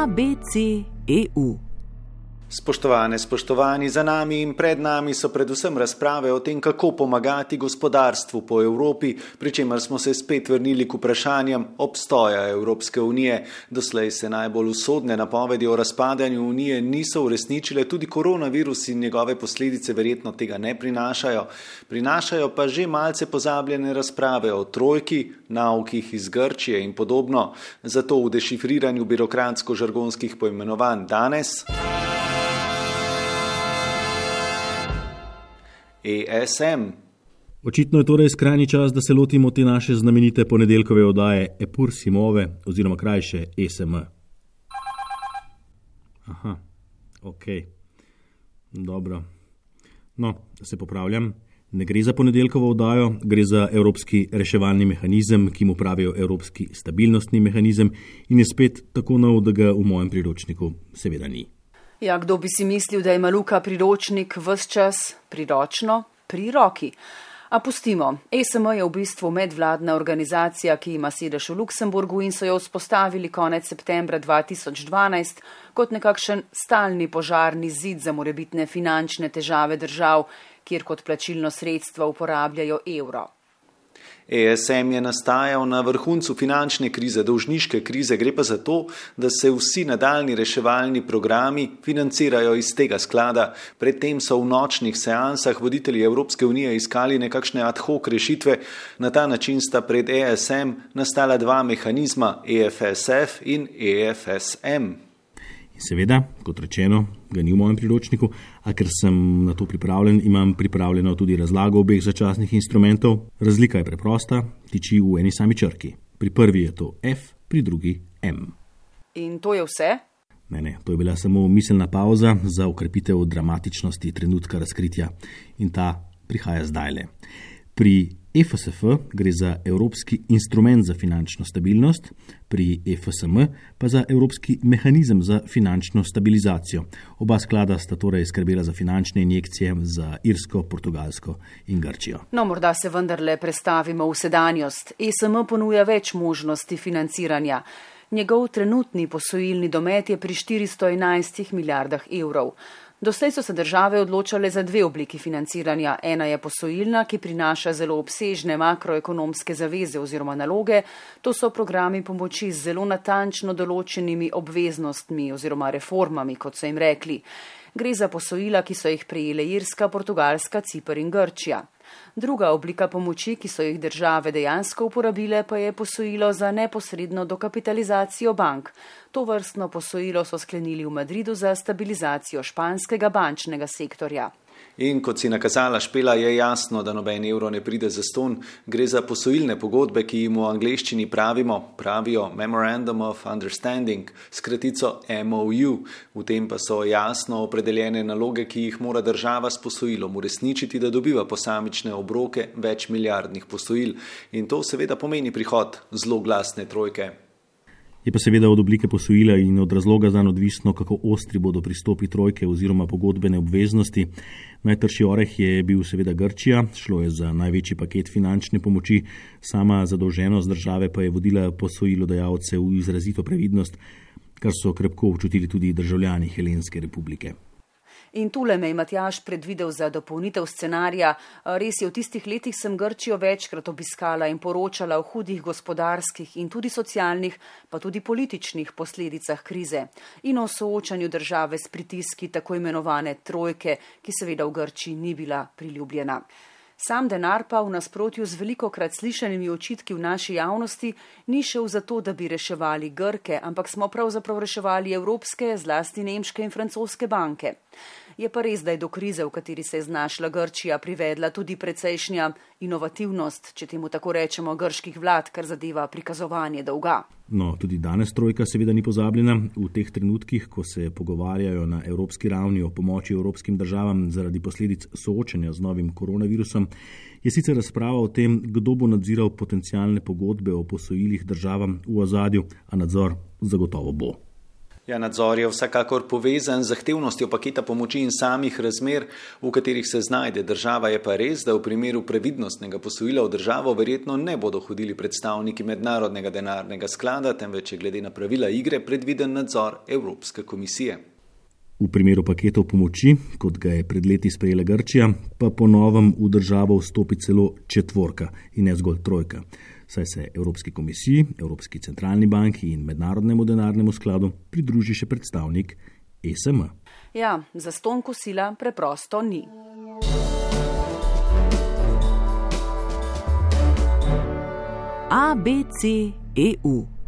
ABC EU. Spoštovane, spoštovani, za nami in pred nami so predvsem razprave o tem, kako pomagati gospodarstvu po Evropi, pri čemer smo se spet vrnili k vprašanjem obstoja Evropske unije. Doslej se najbolj usodne napovedi o razpadanju unije niso uresničile, tudi koronavirus in njegove posledice verjetno tega ne prinašajo. Prinašajo pa že malce pozabljene razprave o trojki, naukih iz Grčije in podobno. Zato v dešifriranju birokratsko-žargonskih poimenovanj danes. ESM. Očitno je torej skrajni čas, da se lotimo te naše znamenite ponedeljkove oddaje Epur Simove oziroma krajše ESM. Aha, ok, dobro. No, se popravljam. Ne gre za ponedeljkovo oddajo, gre za evropski reševalni mehanizem, ki mu pravijo evropski stabilnostni mehanizem in je spet tako nov, da ga v mojem priročniku seveda ni. Ja, kdo bi si mislil, da ima Luka priročnik vse čas priročno pri roki? A pustimo, ESM je v bistvu medvladna organizacija, ki ima sedež v Luksemburgu in so jo vzpostavili konec septembra 2012 kot nekakšen stalni požarni zid za morebitne finančne težave držav, kjer kot plačilno sredstvo uporabljajo evro. ESM je nastajal na vrhuncu finančne krize, dolžniške krize, gre pa za to, da se vsi nadaljni reševalni programi financirajo iz tega sklada. Predtem so v nočnih seansah voditelji Evropske unije iskali nekakšne ad hoc rešitve, na ta način sta pred ESM nastala dva mehanizma, EFSF in EFSM. Seveda, kot rečeno, ga ni v mojem priročniku, a ker sem na to pripravljen, imam pripravljeno tudi razlago obeh začasnih instrumentov. Razlika je preprosta, tiči v eni sami črki. Pri prvi je to F, pri drugi M. In to je vse? Ne, ne, to je bila samo miselna pauza za ukrepitev dramatičnosti trenutka razkritja in ta prihaja zdaj le. Pri EFSF gre za Evropski instrument za finančno stabilnost, pri EFSM pa za Evropski mehanizem za finančno stabilizacijo. Oba sklada sta torej skrbela za finančne injekcije za Irsko, Portugalsko in Grčijo. No, morda se vendarle prestavimo v sedanjost. ESM ponuja več možnosti financiranja. Njegov trenutni posojilni domet je pri 411 milijardah evrov. Doslej so se države odločale za dve obliki financiranja. Ena je posojilna, ki prinaša zelo obsežne makroekonomske zaveze oziroma naloge. To so programi pomoči z zelo natančno določenimi obveznostmi oziroma reformami, kot so jim rekli. Gre za posojila, ki so jih prejele Irska, Portugalska, Cipr in Grčija. Druga oblika pomoči, ki so jih države dejansko uporabile, pa je posojilo za neposredno dokapitalizacijo bank. To vrstno posojilo so sklenili v Madridu za stabilizacijo španskega bančnega sektorja. In kot si nakazala špela, je jasno, da noben evro ne pride za ston. Gre za posojilne pogodbe, ki jim v angleščini pravimo, pravijo Memorandum of Understanding, skratico MOU. V tem pa so jasno opredeljene naloge, ki jih mora država s posojilom uresničiti, da dobiva posamične obroke več milijardnih posojil. In to seveda pomeni prihod zelo glasne trojke. Je pa seveda od oblike posojila in od razloga za odvisno, kako ostri bodo pristopi trojke oziroma pogodbene obveznosti. Najtrši oreh je bil seveda Grčija, šlo je za največji paket finančne pomoči, sama zadolženost države pa je vodila posojilodajalce v izrazito previdnost, kar so krepko občutili tudi državljani Helenske republike. In tule me je Matjaš predvidel za dopolnitev scenarija. Res je, v tistih letih sem Grčijo večkrat obiskala in poročala o hudih gospodarskih in tudi socialnih, pa tudi političnih posledicah krize in o soočanju države s pritiski tako imenovane trojke, ki seveda v Grčiji ni bila priljubljena. Sam denar pa v nasprotju z veliko krat slišanimi očitki v naši javnosti ni šel zato, da bi reševali Grke, ampak smo pravzaprav reševali evropske, zlasti nemške in francoske banke. Je pa res, da je do krize, v kateri se je znašla Grčija, privedla tudi precejšnja inovativnost, če temu tako rečemo, grških vlad, kar zadeva prikazovanje dolga. No, tudi danes trojka seveda ni pozabljena. V teh trenutkih, ko se pogovarjajo na evropski ravni o pomoči evropskim državam zaradi posledic soočanja z novim koronavirusom, je sicer razprava o tem, kdo bo nadziral potencijalne pogodbe o posojilih državam v ozadju, a nadzor zagotovo bo. Ja, nadzor je vsekakor povezan z zahtevnostjo paketa pomoči in samih razmer, v katerih se znajde država. Je pa res, da v primeru previdnostnega posojila v državo verjetno ne bodo hodili predstavniki mednarodnega denarnega sklada, temveč je glede na pravila igre predviden nadzor Evropske komisije. V primeru paketov pomoči, kot ga je pred leti sprejela Grčija, pa ponovem v državo vstopi celo četvorka in ne zgolj trojka saj se Evropski komisiji, Evropski centralni banki in Mednarodnemu denarnemu skladu pridruži še predstavnik ESM. Ja, za ston kosila preprosto ni. ABC EU